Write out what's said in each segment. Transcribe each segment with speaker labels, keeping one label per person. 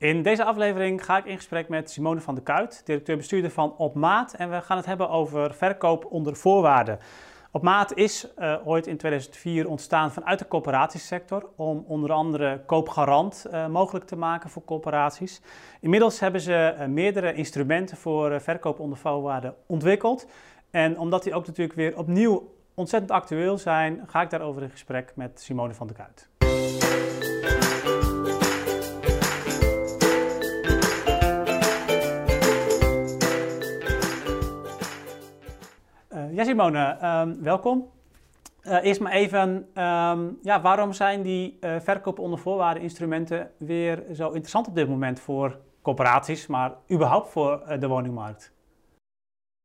Speaker 1: In deze aflevering ga ik in gesprek met Simone van der Kuit, directeur-bestuurder van Op Maat. En we gaan het hebben over verkoop onder voorwaarden. Op Maat is uh, ooit in 2004 ontstaan vanuit de coöperatiesector om onder andere koopgarant uh, mogelijk te maken voor coöperaties. Inmiddels hebben ze uh, meerdere instrumenten voor verkoop onder voorwaarden ontwikkeld. En omdat die ook natuurlijk weer opnieuw ontzettend actueel zijn, ga ik daarover in gesprek met Simone van der Kuit. Ja, Simone, um, welkom. Uh, eerst maar even, um, ja, waarom zijn die uh, verkoop onder voorwaarden instrumenten weer zo interessant op dit moment voor corporaties, maar überhaupt voor de woningmarkt?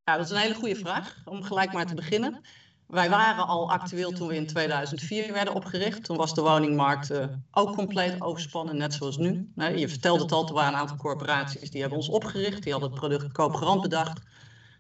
Speaker 2: Ja, dat is een hele goede vraag, om gelijk maar te beginnen. Wij waren al actueel toen we in 2004 werden opgericht. Toen was de woningmarkt ook compleet overspannen, net zoals nu. je vertelde het al, er waren een aantal corporaties die hebben ons opgericht. Die hadden het product koopgarant bedacht.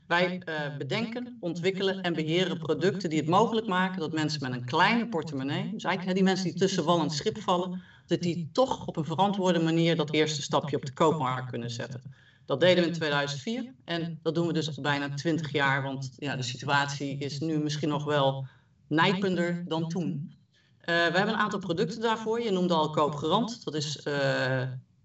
Speaker 2: Wij uh, bedenken, ontwikkelen en beheren producten die het mogelijk maken dat mensen met een kleine portemonnee, dus eigenlijk die mensen die tussen wal en schip vallen, dat die toch op een verantwoorde manier dat eerste stapje op de koopmarkt kunnen zetten. Dat deden we in 2004 en dat doen we dus al bijna 20 jaar, want ja, de situatie is nu misschien nog wel nijpender dan toen. Uh, we hebben een aantal producten daarvoor. Je noemde al koopgarant. Dat is uh,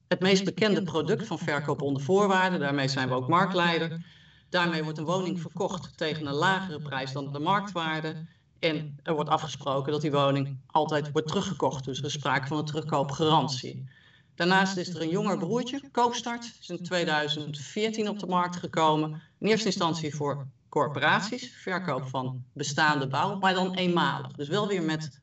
Speaker 2: het meest bekende product van verkoop onder voorwaarden. Daarmee zijn we ook marktleider. Daarmee wordt een woning verkocht tegen een lagere prijs dan de marktwaarde. En er wordt afgesproken dat die woning altijd wordt teruggekocht. Dus er is sprake van een terugkoopgarantie. Daarnaast is er een jonger broertje, Koopstart. is in 2014 op de markt gekomen. In eerste instantie voor corporaties, verkoop van bestaande bouw, maar dan eenmalig. Dus wel weer met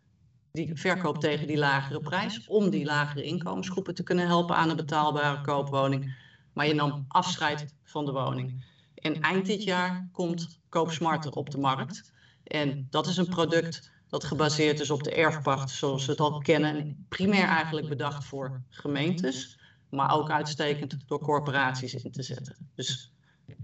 Speaker 2: die verkoop tegen die lagere prijs, om die lagere inkomensgroepen te kunnen helpen aan een betaalbare koopwoning. Maar je nam afscheid van de woning. En eind dit jaar komt Koopsmarter op de markt. En dat is een product dat gebaseerd is op de erfpacht zoals we het al kennen. Primair eigenlijk bedacht voor gemeentes, maar ook uitstekend door corporaties in te zetten. Dus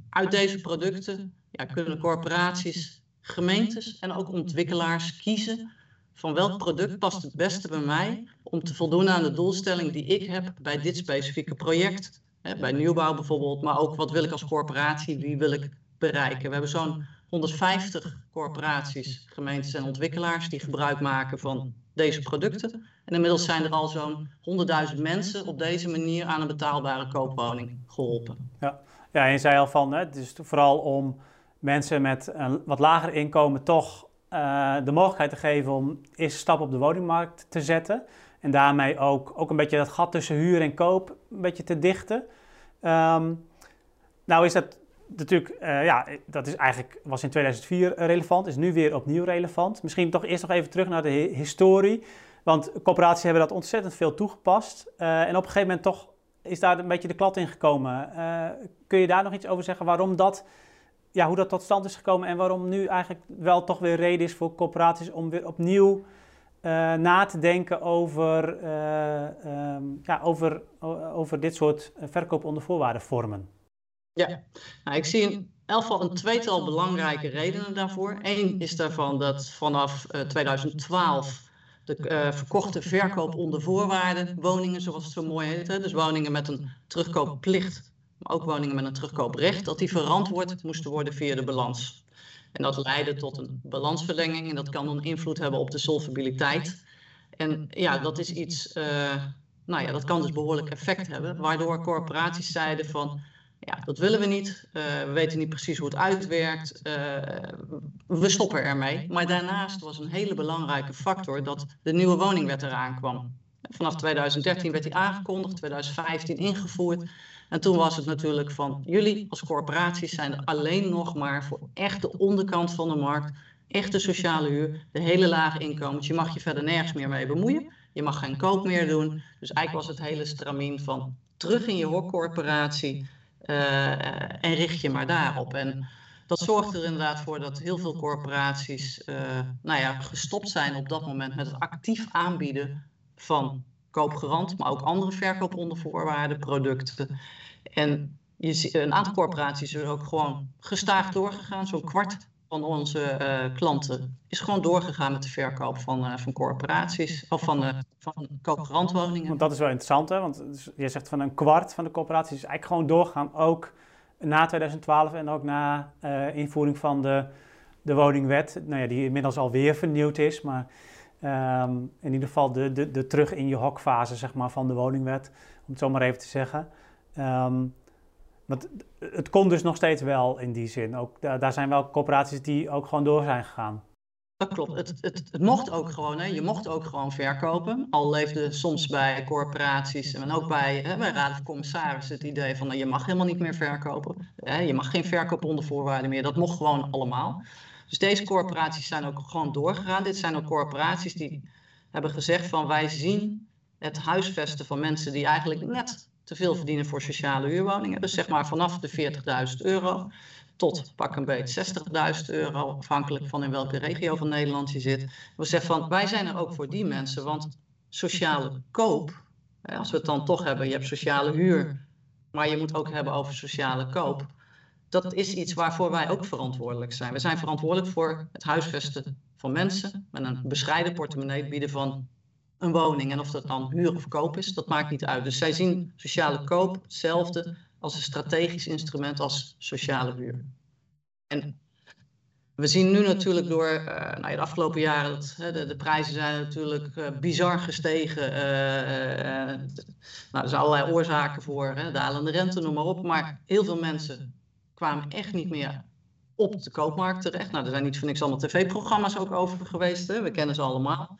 Speaker 2: uit deze producten ja, kunnen corporaties, gemeentes en ook ontwikkelaars kiezen van welk product past het beste bij mij om te voldoen aan de doelstelling die ik heb bij dit specifieke project bij nieuwbouw bijvoorbeeld, maar ook wat wil ik als corporatie, wie wil ik bereiken. We hebben zo'n 150 corporaties, gemeentes en ontwikkelaars die gebruik maken van deze producten. En inmiddels zijn er al zo'n 100.000 mensen op deze manier aan een betaalbare koopwoning geholpen.
Speaker 1: Ja, ja en je zei al van, hè, het is vooral om mensen met een wat lager inkomen toch uh, de mogelijkheid te geven om eerst stap op de woningmarkt te zetten. En daarmee ook, ook een beetje dat gat tussen huur en koop een beetje te dichten. Um, nou is dat natuurlijk, uh, ja, dat is eigenlijk, was in 2004 relevant, is nu weer opnieuw relevant. Misschien toch eerst nog even terug naar de historie. Want corporaties hebben dat ontzettend veel toegepast. Uh, en op een gegeven moment toch is daar een beetje de klad in gekomen. Uh, kun je daar nog iets over zeggen waarom dat, ja, hoe dat tot stand is gekomen en waarom nu eigenlijk wel toch weer reden is voor corporaties om weer opnieuw na te denken over, uh, um, ja, over, over dit soort verkoop onder voorwaarden vormen?
Speaker 2: Ja, nou, ik zie in elk geval een tweetal belangrijke redenen daarvoor. Eén is daarvan dat vanaf uh, 2012 de verkochte verkoop onder voorwaarden woningen, zoals het zo mooi heet, hè, dus woningen met een terugkoopplicht, maar ook woningen met een terugkooprecht, dat die verantwoord moesten worden via de balans. En dat leidde tot een balansverlenging en dat kan dan invloed hebben op de solvabiliteit. En ja, dat is iets, uh, nou ja, dat kan dus behoorlijk effect hebben, waardoor corporaties zeiden van, ja, dat willen we niet, uh, we weten niet precies hoe het uitwerkt, uh, we stoppen ermee. Maar daarnaast was een hele belangrijke factor dat de nieuwe woningwet eraan kwam. Vanaf 2013 werd die aangekondigd, 2015 ingevoerd. En toen was het natuurlijk van jullie als corporaties zijn er alleen nog maar voor echt de onderkant van de markt, echte sociale huur, de hele lage inkomens. Je mag je verder nergens meer mee bemoeien. Je mag geen koop meer doen. Dus eigenlijk was het hele stramien van terug in je hokcorporatie uh, en richt je maar daarop. En dat zorgt er inderdaad voor dat heel veel corporaties uh, nou ja, gestopt zijn op dat moment met het actief aanbieden van koopgarant, maar ook andere verkoop onder voorwaarden producten. En je, een aantal corporaties is ook gewoon gestaag doorgegaan. Zo'n kwart van onze uh, klanten is gewoon doorgegaan met de verkoop van, uh, van corporaties of van, uh, van coöperantwoningen.
Speaker 1: Want dat is wel interessant, hè? Want je zegt van een kwart van de corporaties is eigenlijk gewoon doorgegaan, ook na 2012 en ook na invoering van de, de woningwet, nou ja, die inmiddels alweer vernieuwd is, maar um, in ieder geval de, de, terug in je hokfase zeg maar, van de woningwet, om het zo maar even te zeggen. Um, want het kon dus nog steeds wel in die zin. Ook, daar zijn wel corporaties die ook gewoon door zijn gegaan.
Speaker 2: Dat klopt. Het, het, mocht ook gewoon. Hè. Je mocht ook gewoon verkopen. Al leefde soms bij corporaties en ook bij, hè, raden van commissarissen het idee van nou, je mag helemaal niet meer verkopen. Hè. Je mag geen verkoop onder voorwaarden meer. Dat mocht gewoon allemaal. Dus deze corporaties zijn ook gewoon doorgegaan. Dit zijn ook corporaties die hebben gezegd van wij zien het huisvesten van mensen die eigenlijk net te veel verdienen voor sociale huurwoningen. Dus zeg maar vanaf de 40.000 euro tot pak een beetje 60.000 euro, afhankelijk van in welke regio van Nederland je zit. We zeggen van wij zijn er ook voor die mensen, want sociale koop, als we het dan toch hebben, je hebt sociale huur, maar je moet ook hebben over sociale koop. Dat is iets waarvoor wij ook verantwoordelijk zijn. We zijn verantwoordelijk voor het huisvesten van mensen met een bescheiden portemonnee bieden van een woning. En of dat dan huur of koop is, dat maakt niet uit. Dus zij zien sociale koop hetzelfde als een strategisch instrument als sociale huur. En we zien nu natuurlijk door uh, nou ja, de afgelopen jaren dat de, de, prijzen zijn natuurlijk uh, bizar gestegen. Uh, nou, er zijn allerlei oorzaken voor, hè, dalende rente, noem maar op. Maar heel veel mensen kwamen echt niet meer op de koopmarkt terecht. Nou, er zijn niet voor niks allemaal tv-programma's ook over geweest. Hè. We kennen ze allemaal.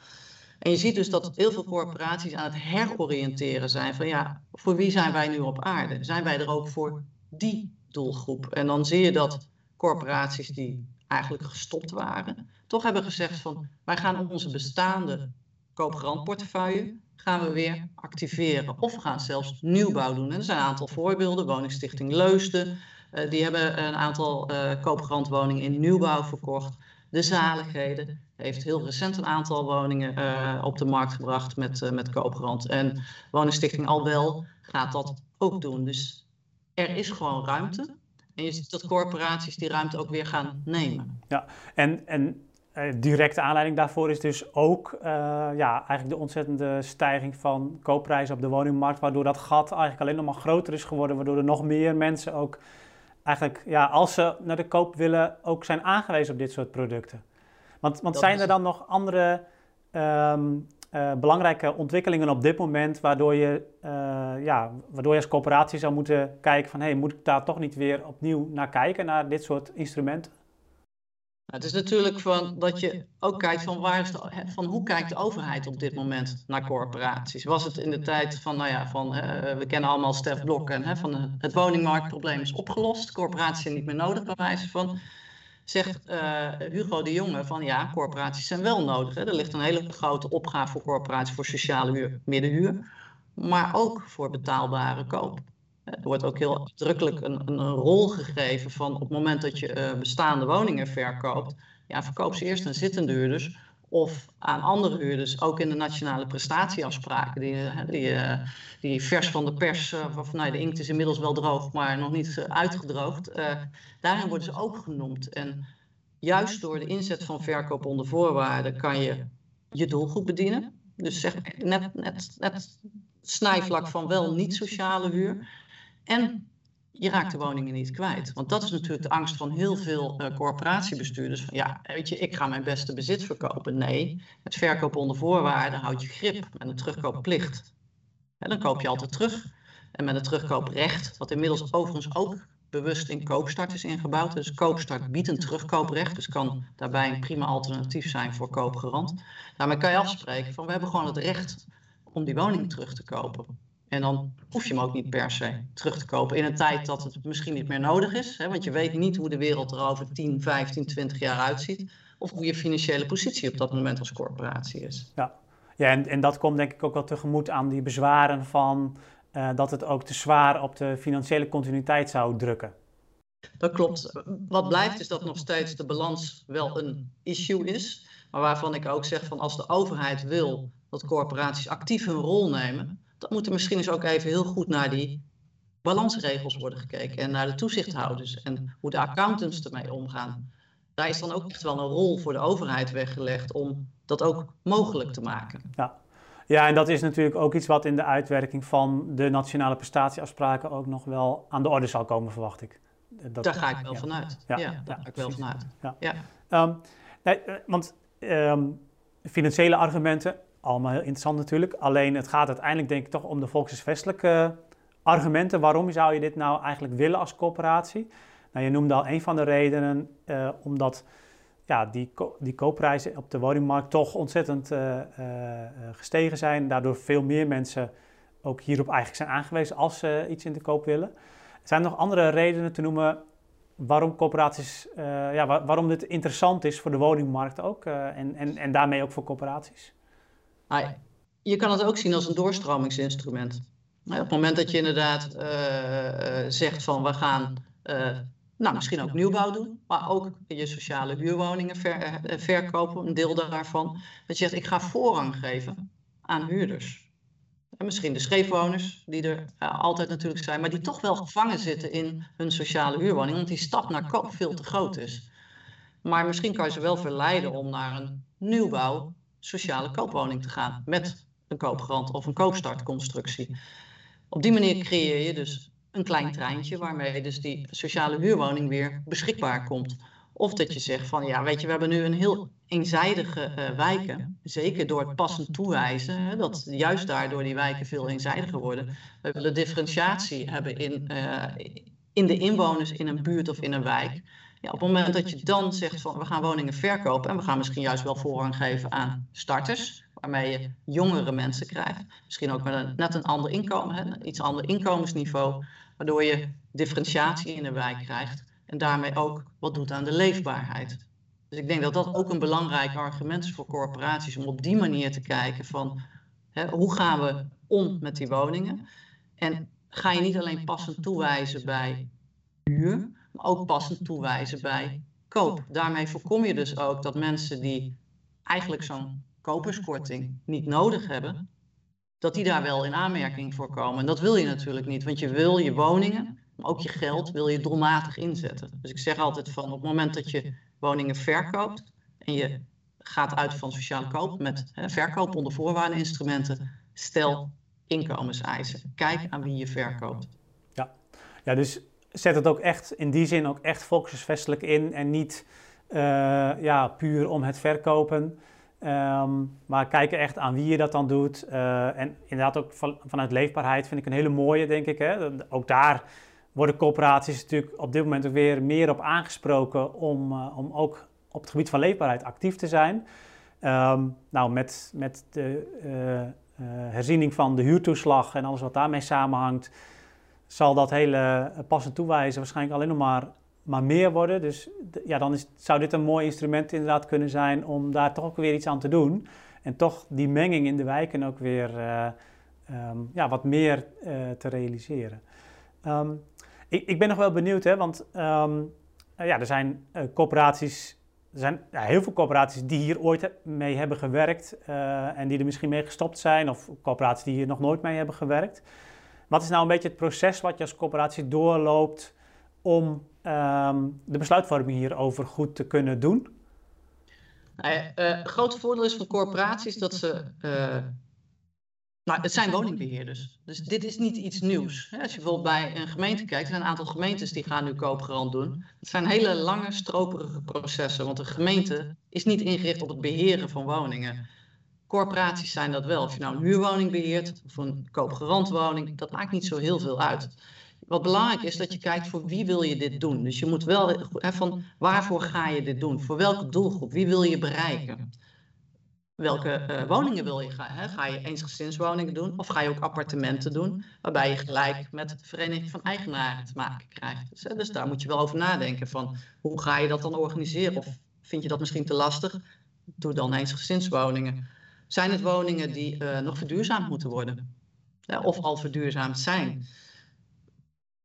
Speaker 2: En je ziet dus dat heel veel corporaties aan het heroriënteren zijn van ja, voor wie zijn wij nu op aarde? Zijn wij er ook voor die doelgroep? En dan zie je dat corporaties die eigenlijk gestopt waren, toch hebben gezegd van wij gaan onze bestaande koopgarantportefeuille gaan we weer activeren. Of we gaan zelfs nieuwbouw doen. En er zijn een aantal voorbeelden. Woningstichting Leusden, uh, die hebben een aantal uh, koopgarantwoningen in nieuwbouw verkocht. De Zaligheden heeft heel recent een aantal woningen uh, op de markt gebracht met, met koopgarant. En Woningstichting Al Wel gaat dat ook doen. Dus er is gewoon ruimte. En je ziet dat corporaties die ruimte ook weer gaan nemen.
Speaker 1: Ja, en, en directe aanleiding daarvoor is dus ook ja, eigenlijk de ontzettende stijging van koopprijzen op de woningmarkt. Waardoor dat gat eigenlijk alleen nog maar groter is geworden. Waardoor er nog meer mensen ook eigenlijk, ja, als ze naar de koop willen, ook zijn aangewezen op dit soort producten. Want, want zijn er dan nog andere um, uh, belangrijke ontwikkelingen op dit moment waardoor je, uh, ja, waardoor je als coöperatie zou moeten kijken van hé, hey, moet ik daar toch niet weer opnieuw naar kijken, naar dit soort instrumenten?
Speaker 2: Nou, het is natuurlijk van dat je ook kijkt van, waar is de, van hoe kijkt de overheid op dit moment naar corporaties. Was het in de tijd van, nou ja, van, uh, we kennen allemaal Stef Blok en hè, van het woningmarktprobleem is opgelost, corporaties zijn niet meer nodig bij wijze van zegt uh, Hugo de Jonge van ja, corporaties zijn wel nodig. Er ligt een hele grote opgave voor corporaties voor sociale huur, middenhuur, maar ook voor betaalbare koop. Er wordt ook heel uitdrukkelijk een, een, rol gegeven van op het moment dat je uh, bestaande woningen verkoopt, ja, verkoop ze eerst aan zittende huurders of aan andere huurders, ook in de nationale prestatieafspraken, die, die, uh, die vers van de pers, uh, waarvan nou, de inkt is inmiddels wel droog, maar nog niet uitgedroogd, daarin worden ze ook genoemd. En juist door de inzet van verkoop onder voorwaarden kan je je doelgroep bedienen. Dus zeg net, net, net snijvlak van wel niet sociale huur. En je raakt de woningen niet kwijt. Want dat is natuurlijk de angst van heel veel uh, corporatiebestuurders. Van, ja, weet je, ik ga mijn beste bezit verkopen. Nee, het verkopen onder voorwaarden houdt je grip met een terugkoopplicht. En dan koop je altijd terug. En met een terugkooprecht, wat inmiddels overigens ook bewust in koopstart is ingebouwd. Dus koopstart biedt een terugkooprecht, dus kan daarbij een prima alternatief zijn voor koopgarant. Daarmee kan je afspreken van we hebben gewoon het recht om die woning terug te kopen. En dan hoef je hem ook niet per se terug te kopen in een tijd dat het misschien niet meer nodig is. Hè, want je weet niet hoe de wereld er over 10, 15, 20 jaar uitziet. Of hoe je financiële positie op dat moment als corporatie is.
Speaker 1: Ja, ja en, en dat komt denk ik ook wel tegemoet aan die bezwaren van uh, dat het ook te zwaar op de financiële continuïteit zou drukken.
Speaker 2: Dat klopt. Wat blijft is dat nog steeds de balans wel een issue is. Maar waarvan ik ook zeg van als de overheid wil dat corporaties actief hun rol nemen, dan moet er misschien eens ook even heel goed naar die balansregels worden gekeken en naar de toezichthouders en hoe de accountants ermee omgaan. daar is dan ook echt wel een rol voor de overheid weggelegd om dat ook mogelijk te maken.
Speaker 1: Ja. Ja, en dat is natuurlijk ook iets wat in de uitwerking van de nationale prestatieafspraken ook nog wel aan de orde zal komen, verwacht ik.
Speaker 2: Dat, daar ga ik wel vanuit. Ja, ja, daar ga ik wel vanuit. Ja.
Speaker 1: Um, nee, eh, want um, financiële argumenten, allemaal heel interessant natuurlijk. Alleen het gaat uiteindelijk denk ik toch om de volkshuisvestelijke argumenten. Waarom zou je dit nou eigenlijk willen als coöperatie? Nou, je noemde al een van de redenen, uh, omdat ja, die, die koopprijzen op de woningmarkt toch ontzettend uh, gestegen zijn. Daardoor veel meer mensen ook hierop eigenlijk zijn aangewezen als ze iets in de koop willen. Er zijn nog andere redenen te noemen waarom coöperaties, ja, waarom dit interessant is voor de woningmarkt ook en, en, en daarmee ook voor coöperaties.
Speaker 2: Je kan het ook zien als een doorstromingsinstrument. Op het moment dat je inderdaad zegt van we gaan nou, misschien ook nieuwbouw doen, maar ook je sociale huurwoningen ver, eh, verkopen, een deel daarvan. Dat je zegt, ik ga voorrang geven aan huurders. En misschien de scheefwoners, die er altijd natuurlijk zijn, maar die toch wel gevangen zitten in hun sociale huurwoning, omdat die stap naar koop veel te groot is. Maar misschien kan je ze wel verleiden om naar een nieuwbouw sociale koopwoning te gaan met een koopgarant of een koopstartconstructie. Op die manier creëer je dus een klein treintje waarmee dus die sociale huurwoning weer beschikbaar komt. Of dat je zegt van ja, weet je, we hebben nu een heel eenzijdige uh, wijken. Zeker door het passend toewijzen, hè, dat juist daardoor die wijken veel eenzijdiger worden. We willen differentiatie hebben in, uh, in de inwoners in een buurt of in een wijk. Ja, op het moment dat je dan zegt van we gaan woningen verkopen en we gaan misschien juist wel voorrang geven aan starters, waarmee je jongere mensen krijgt, misschien ook met een, net een ander inkomen, hè, iets ander inkomensniveau, waardoor je differentiatie in de wijk krijgt en daarmee ook wat doet aan de leefbaarheid. Dus ik denk dat dat ook een belangrijk argument is voor corporaties om op die manier te kijken van hè, hoe gaan we om met die woningen. En ga je niet alleen passend toewijzen bij huur, maar ook passend toewijzen bij koop. Daarmee voorkom je dus ook dat mensen die eigenlijk zo'n koperskorting niet nodig hebben, dat die daar wel in aanmerking voor komen. En dat wil je natuurlijk niet, want je wil je woningen, maar ook je geld, wil je doelmatig inzetten. Dus ik zeg altijd van op het moment dat je woningen verkoopt en je gaat uit van sociale koop met hè, verkoop onder voorwaardeninstrumenten, stel inkomenseisen. Kijk aan wie je verkoopt.
Speaker 1: Ja, ja dus zet het ook echt in die zin ook echt volkshuisvestelijk in en niet uh, ja, puur om het verkopen. Um, maar kijken echt aan wie je dat dan doet. Uh, en inderdaad ook van, vanuit leefbaarheid vind ik een hele mooie, denk ik. Hè? Ook daar worden corporaties natuurlijk op dit moment ook weer meer op aangesproken om, uh, om ook op het gebied van leefbaarheid actief te zijn. Um, nou, met, met de herziening van de huurtoeslag en alles wat daarmee samenhangt, zal dat hele passend toewijzen waarschijnlijk alleen nog maar maar meer worden. Dus ja, dan is, zou dit een mooi instrument inderdaad kunnen zijn om daar toch ook weer iets aan te doen. En toch die menging in de wijken ook weer uh, um, ja, wat meer uh, te realiseren. Um, ik, ik, ben nog wel benieuwd, hè, want um, ja, er zijn uh, corporaties, er zijn ja, heel veel corporaties die hier ooit mee hebben gewerkt en die er misschien mee gestopt zijn, of corporaties die hier nog nooit mee hebben gewerkt. Wat is nou een beetje het proces wat je als corporatie doorloopt om um, de besluitvorming hierover goed te kunnen doen?
Speaker 2: Nou grote voordeel is van corporaties dat ze. Uh, nou, het zijn woningbeheerders. Dus dit is niet iets nieuws. Als je bijvoorbeeld bij een gemeente kijkt, er zijn een aantal gemeentes die gaan nu koopgarant doen. Het zijn hele lange, stroperige processen. Want een gemeente is niet ingericht op het beheren van woningen. Corporaties zijn dat wel. Of je nou een huurwoning beheert of een koopgarantwoning, dat maakt niet zo heel veel uit. Wat belangrijk is dat je kijkt voor wie wil je dit doen. Dus je moet wel van waarvoor ga je dit doen? Voor welke doelgroep? Wie wil je bereiken? Welke uh, woningen wil je gaan? Ga je eensgezinswoningen doen of ga je ook appartementen doen? Waarbij je gelijk met de vereniging van eigenaren te maken krijgt. Dus, dus daar moet je wel over nadenken van hoe ga je dat dan organiseren? Of vind je dat misschien te lastig? Doe dan eensgezinswoningen. Zijn het woningen die uh, nog verduurzaamd moeten worden? Ja, of al verduurzaamd zijn?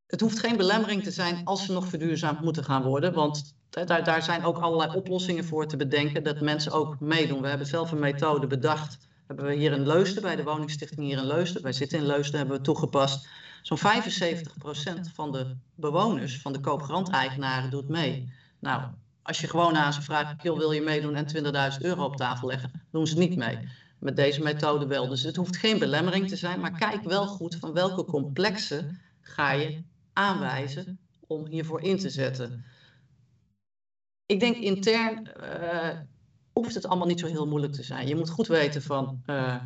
Speaker 2: het hoeft geen belemmering te zijn als ze nog verduurzaamd moeten gaan worden. Want daar, daar zijn ook allerlei oplossingen voor te bedenken dat mensen ook meedoen. We hebben zelf een methode bedacht. Hebben we hier in Leusden, bij de woningstichting hier in Leusden. Wij zitten in Leusden, hebben we toegepast. Zo'n 75% van de bewoners, van de koopgaranteigenaren, doet mee. Nou, Als je gewoon aan ze vraagt, wil je meedoen en 20.000 euro op tafel leggen, doen ze niet mee. Met deze methode wel. Dus het hoeft geen belemmering te zijn, maar kijk wel goed van welke complexe ga je aanwijzen om hiervoor in te zetten. Ik denk intern uh, hoeft het allemaal niet zo heel moeilijk te zijn. Je moet goed weten van uh,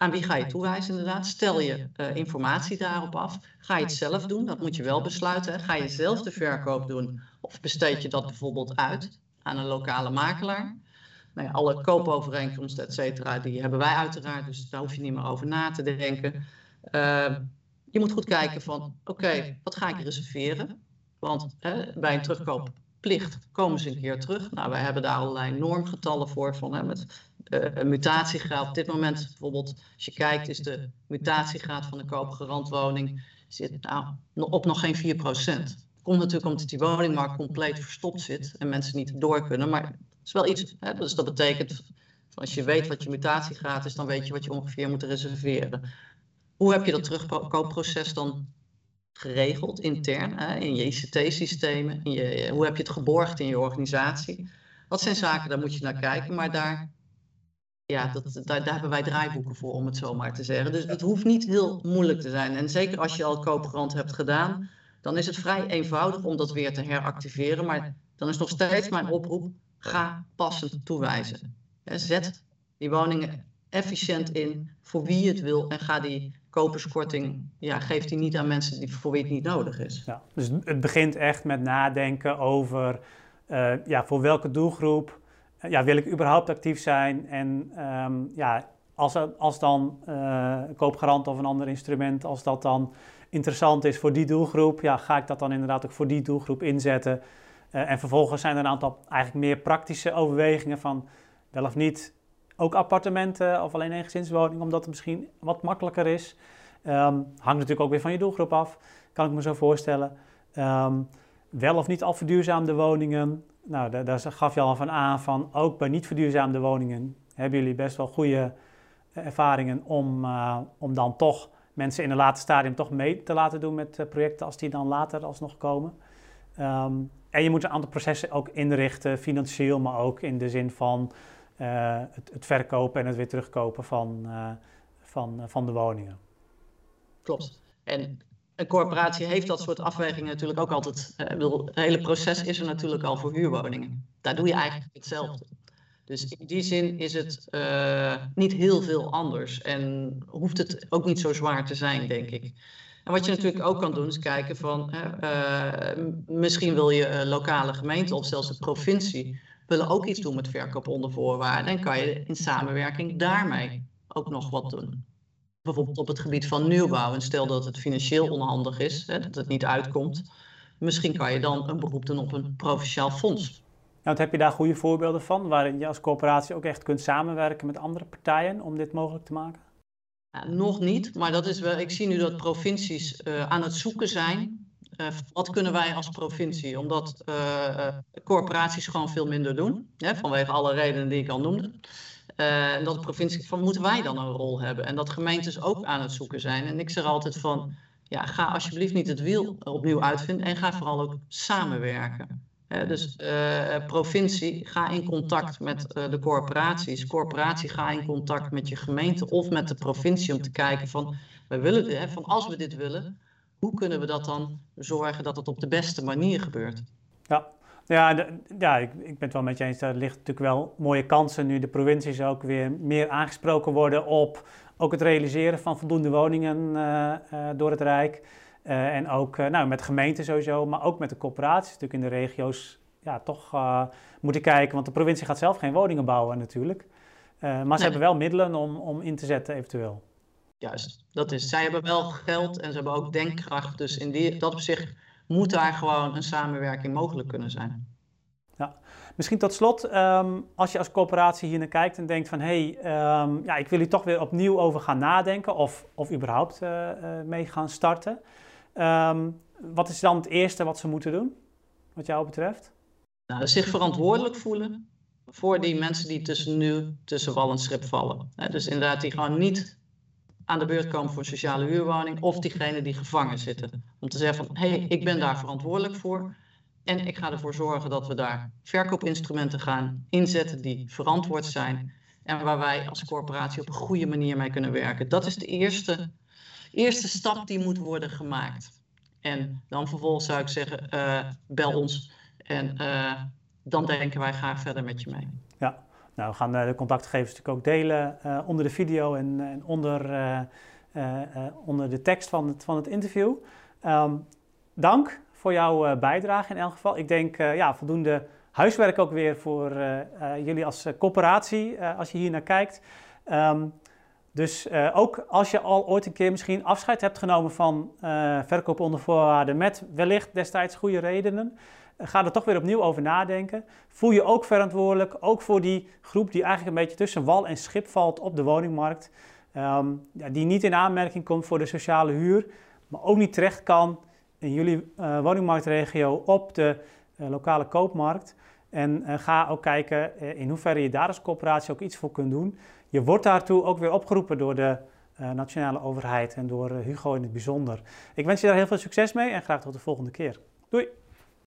Speaker 2: aan wie ga je toewijzen inderdaad. Stel je uh, informatie daarop af. Ga je het zelf doen? Dat moet je wel besluiten. Ga je zelf de verkoop doen? Of besteed je dat bijvoorbeeld uit aan een lokale makelaar? Nou ja, alle koopovereenkomsten, et cetera, die hebben wij uiteraard. Dus daar hoef je niet meer over na te denken. Uh, je moet goed kijken van, oké, okay, wat ga ik reserveren? Want hè, bij een terugkoopplicht komen ze een keer terug. Nou, wij hebben daar allerlei normgetallen voor, van, hè, met uh, mutatiegraad. Op dit moment bijvoorbeeld, als je kijkt, is de mutatiegraad van de koopgarantwoning zit nou, op nog geen 4%. Komt natuurlijk omdat die woningmarkt compleet verstopt zit en mensen niet door kunnen. Maar het is wel iets, hè, dus dat betekent, als je weet wat je mutatiegraad is, dan weet je wat je ongeveer moet reserveren. Hoe heb je dat terugkoopproces dan geregeld intern hè, in je ICT-systemen? Hoe heb je het geborgd in je organisatie? Dat zijn zaken, daar moet je naar kijken, maar daar, ja, dat, daar, daar hebben wij draaiboeken voor, om het zo maar te zeggen. Dus het hoeft niet heel moeilijk te zijn. En zeker als je al koopgrant hebt gedaan, dan is het vrij eenvoudig om dat weer te heractiveren. Maar dan is nog steeds mijn oproep, ga passend toewijzen. Zet die woningen efficiënt in voor wie het wil en ga die koperskorting, ja, geeft die niet aan mensen die, voor wie het niet nodig is.
Speaker 1: Ja, dus het begint echt met nadenken over uh, ja, voor welke doelgroep ja, wil ik überhaupt actief zijn en um, ja, als, als dan uh, koopgarant of een ander instrument, als dat dan interessant is voor die doelgroep, ja, ga ik dat dan inderdaad ook voor die doelgroep inzetten. en vervolgens zijn er een aantal eigenlijk meer praktische overwegingen van wel of niet ook appartementen of alleen gezinswoning, omdat het misschien wat makkelijker is. Um, hangt natuurlijk ook weer van je doelgroep af, kan ik me zo voorstellen. Um, wel of niet al verduurzaamde woningen. Nou, daar, gaf je al van aan van ook bij niet verduurzaamde woningen hebben jullie best wel goede eh, ervaringen om, uh, om dan toch mensen in een later stadium toch mee te laten doen met uh, projecten als die dan later alsnog komen. Um, en je moet een aantal processen ook inrichten, financieel, maar ook in de zin van het, het, verkopen en het weer terugkopen van, van, van de woningen.
Speaker 2: Klopt. En een corporatie heeft dat soort afwegingen natuurlijk ook altijd. Uh, het hele proces is er natuurlijk al voor huurwoningen. Daar doe je eigenlijk hetzelfde. Dus in die zin is het niet heel veel anders en hoeft het ook niet zo zwaar te zijn, denk ik. En wat je natuurlijk ook kan doen is kijken van, misschien wil je lokale gemeente of zelfs de provincie willen ook iets doen met verkoop onder voorwaarden. En kan je in samenwerking daarmee ook nog wat doen. Bijvoorbeeld op het gebied van nieuwbouw. En stel dat het financieel onhandig is, hè, dat het niet uitkomt. Misschien kan je dan een beroep doen op een provinciaal fonds.
Speaker 1: Nou, heb je daar goede voorbeelden van, waarin je als coöperatie ook echt kunt samenwerken met andere partijen om dit mogelijk te maken?
Speaker 2: Ja, nog niet, maar dat is wel, ik zie nu dat provincies uh, aan het zoeken zijn uh, wat kunnen wij als provincie? Omdat uh, corporaties gewoon veel minder doen, hè, vanwege alle redenen die ik al noemde. En dat de provincie van moeten wij dan een rol hebben? En dat gemeentes ook aan het zoeken zijn. En ik zeg altijd van, ja, ga alsjeblieft niet het wiel opnieuw uitvinden en ga vooral ook samenwerken. dus uh, provincie, ga in contact met uh, de corporaties. Corporatie, ga in contact met je gemeente of met de provincie om te kijken van, we willen, hè, van als we dit willen, hoe kunnen we dat dan zorgen dat het op de beste manier gebeurt?
Speaker 1: Ja, ja, ja ik, ik ben het wel met je eens. Er ligt natuurlijk wel mooie kansen nu de provincies ook weer meer aangesproken worden op ook het realiseren van voldoende woningen uh, uh, door het Rijk. Uh, en ook nou, met gemeenten sowieso, maar ook met de corporaties natuurlijk in de regio's. Ja, toch moeten kijken, want de provincie gaat zelf geen woningen bouwen natuurlijk. maar ze nee. hebben wel middelen om, om in te zetten eventueel.
Speaker 2: Juist, dat is. Zij hebben wel geld en ze hebben ook denkkracht. Dus in die, dat opzicht moet daar gewoon een samenwerking mogelijk kunnen zijn.
Speaker 1: Ja. Misschien tot slot, um, als je als coöperatie hier naar kijkt en denkt van hé, hey, um, ja, ik wil hier toch weer opnieuw over gaan nadenken of, of überhaupt uh, uh, mee gaan starten. Um, wat is dan het eerste wat ze moeten doen, wat jou betreft?
Speaker 2: Nou, zich verantwoordelijk voelen voor die mensen die tussen nu tussen wal en schip vallen. dus inderdaad, die gewoon niet aan de beurt komen voor sociale huurwoning of diegenen die gevangen zitten. Om te zeggen van, hé, hey, ik ben daar verantwoordelijk voor. En ik ga ervoor zorgen dat we daar verkoopinstrumenten gaan inzetten die verantwoord zijn. En waar wij als corporatie op een goede manier mee kunnen werken. Dat is de eerste, eerste stap die moet worden gemaakt. En dan vervolgens zou ik zeggen, uh, bel ons. En uh, dan denken wij graag verder met je mee.
Speaker 1: Ja, nou, we gaan de contactgegevens natuurlijk ook delen uh, onder de video en, en onder, onder de tekst van het, van het interview. Um, dank voor jouw bijdrage in elk geval. Ik denk ja, voldoende huiswerk ook weer voor jullie als coöperatie, als je hier naar kijkt. Um, dus ook als je al ooit een keer misschien afscheid hebt genomen van verkoop onder voorwaarden met wellicht destijds goede redenen, ga er toch weer opnieuw over nadenken. Voel je ook verantwoordelijk, ook voor die groep die eigenlijk een beetje tussen wal en schip valt op de woningmarkt, ja, die niet in aanmerking komt voor de sociale huur, maar ook niet terecht kan in jullie woningmarktregio op de lokale koopmarkt. En ga ook kijken in hoeverre je daar als coöperatie ook iets voor kunt doen je wordt daartoe ook weer opgeroepen door de nationale overheid en door Hugo in het bijzonder. Ik wens je daar heel veel succes mee en graag tot de volgende keer. Doei!